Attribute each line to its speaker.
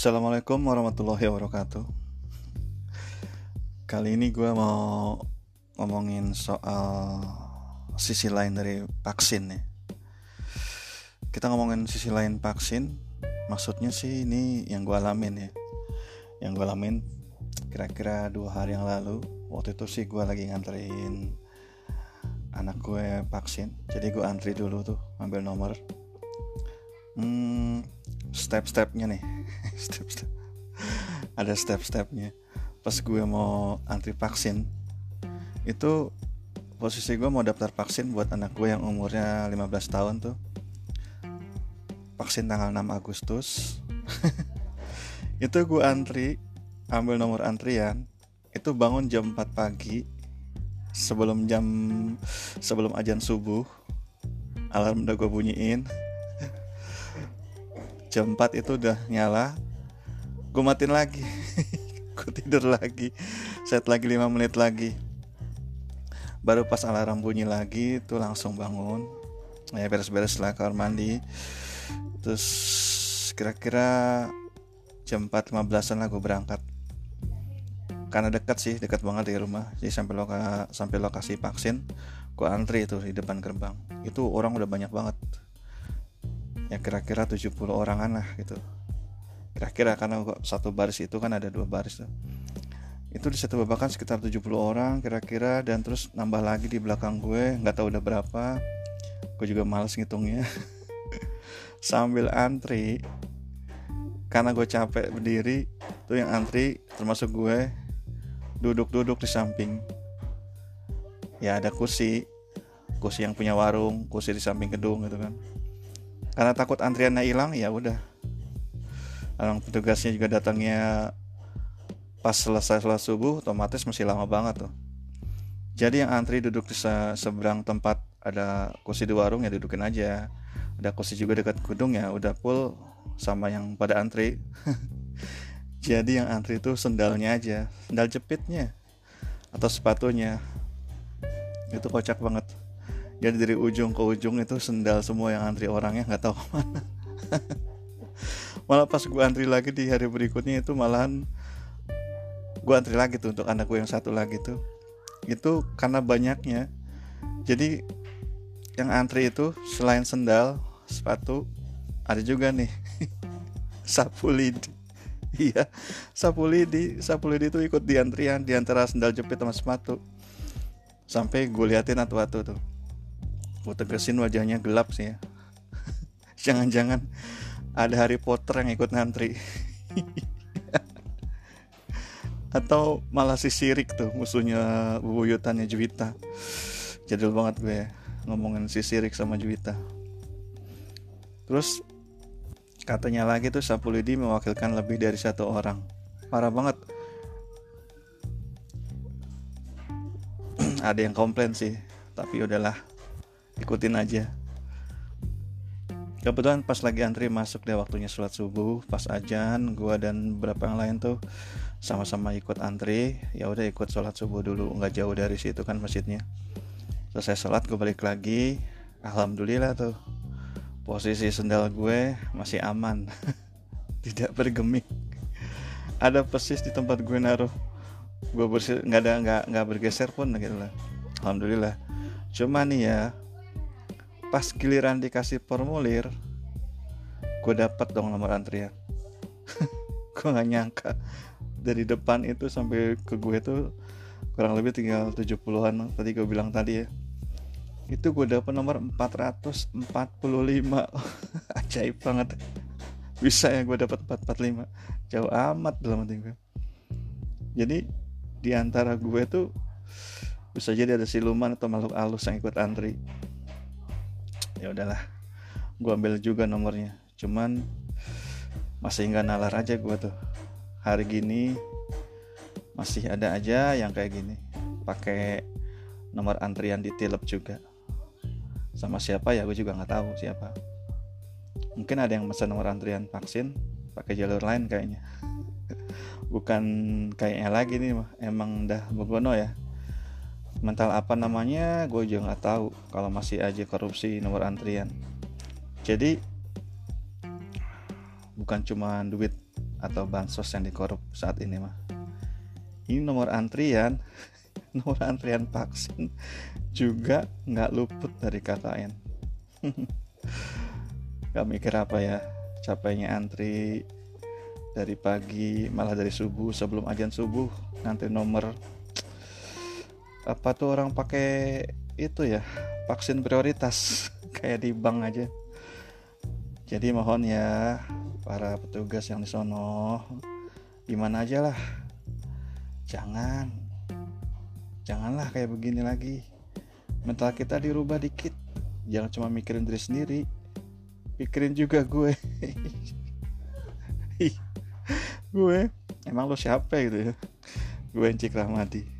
Speaker 1: Assalamualaikum warahmatullahi wabarakatuh. Kali ini gue mau ngomongin soal sisi lain dari vaksin ya. Kita ngomongin sisi lain vaksin Maksudnya sih ini yang gue alamin ya. Yang gue alamin kira-kira dua hari yang lalu Waktu itu sih gue lagi nganterin anak gue vaksin. Jadi gue antri dulu tuh ambil nomor. Hmm, step-stepnya nih. Step-step. Ada step-stepnya. Pas gue mau antri vaksin itu posisi gue mau daftar vaksin buat anak gue yang umurnya 15 tahun tuh. Vaksin tanggal 6 Agustus. Itu gue antri ambil nomor antrian. Itu bangun jam 4 pagi sebelum jam sebelum ajan subuh alarm udah gue bunyiin jam 4 itu udah nyala. Gue matiin lagi. Gue tidur lagi. Set lagi 5 menit lagi. Baru pas alarm bunyi lagi tuh langsung bangun. Ya beres-beres lah kamar mandi. Terus kira-kira jam 4.15an lah gue berangkat. Karena dekat sih dekat banget di rumah. Jadi sampai loka sampai lokasi vaksin gue antri itu di depan gerbang. Itu orang udah banyak banget ya kira-kira 70 orangan lah gitu. Kira-kira karena satu baris itu kan ada dua baris tuh. Itu di satu babakan sekitar 70 orang kira-kira dan terus nambah lagi di belakang gue nggak tahu udah berapa. Gue juga males ngitungnya. Sambil antri karena gue capek berdiri tuh yang antri termasuk gue duduk-duduk di samping. Ya ada kursi. Kursi yang punya warung kursi di samping gedung gitu kan karena takut antriannya hilang ya udah. Orang petugasnya juga datangnya pas selesai sholat subuh otomatis masih lama banget tuh. Jadi yang antri duduk di seberang tempat ada kursi di warung ya dudukin aja. Ada kursi juga dekat gedung ya udah full sama yang pada antri. Jadi yang antri itu sendalnya aja sendal jepitnya atau sepatunya. Itu kocak banget jadi dari ujung ke ujung itu sendal semua yang antri orangnya nggak tahu ke mana. Malah pas gue antri lagi di hari berikutnya itu malahan gue antri lagi tuh untuk anak gue yang satu lagi tuh. Itu karena banyaknya. Jadi yang antri itu selain sendal sepatu ada juga nih. Sapu lidi. Iya sapu lidi. Sapu lidi itu ikut di antrian di antara sendal jepit sama sepatu. Sampai gue liatin atu-atu tuh gue tegesin wajahnya gelap sih ya. Jangan-jangan ada Harry Potter yang ikut ngantri. Atau malah si Sirik tuh musuhnya bubuyutannya Juwita. Jadul banget gue ya, ngomongin si Sirik sama Juwita. Terus katanya lagi tuh Sapulidi mewakilkan lebih dari satu orang. Parah banget. Ada yang komplain sih tapi udahlah ikutin aja. Kebetulan pas lagi antri masuk deh waktunya sholat subuh pas ajan gua dan beberapa yang lain tuh sama-sama ikut antri. Ya udah ikut sholat subuh dulu nggak jauh dari situ kan masjidnya. Selesai sholat gue balik lagi. Alhamdulillah tuh posisi sendal gue masih aman. Tidak bergemik ada persis di tempat gue naruh. Gue bersih nggak ada nggak nggak bergeser pun gitu lah. Alhamdulillah. Cuma nih ya pas giliran dikasih formulir gue dapat dong nomor antrian. Gue nggak nyangka. Dari depan itu sampai ke gue tuh kurang lebih tinggal 70-an tadi gue bilang tadi ya. Itu gue dapat nomor 445 ajaib banget. Bisa ya gue dapat 445 jauh amat dalam hati gue jadi di antara gue tuh bisa jadi ada siluman atau makhluk halus yang ikut antri ya udahlah. Gue ambil juga nomornya. Cuman masih nggak nalar aja gue tuh. Hari gini masih ada aja yang kayak gini. Pakai nomor antrian di tilep juga. Sama siapa ya gue juga nggak tahu siapa. Mungkin ada yang pesan nomor antrian vaksin pakai jalur lain kayaknya. Bukan kayaknya lagi nih emang udah begono ya mental apa namanya gue juga nggak tahu kalau masih aja korupsi nomor antrian. Jadi bukan cuma duit atau bansos yang dikorup saat ini mah. Ini nomor antrian nomor antrian vaksin juga nggak luput dari KKN gak mikir apa ya capeknya antri dari pagi malah dari subuh sebelum ajan subuh nanti nomor apa tuh orang pakai itu ya vaksin prioritas kayak di bank aja. Jadi mohon ya para petugas yang di sono gimana aja lah. Jangan janganlah kayak begini lagi. Mental kita dirubah dikit. Jangan cuma mikirin diri sendiri pikirin juga gue. Gue emang lo siapa gitu ya? Gue Encik Rahmadi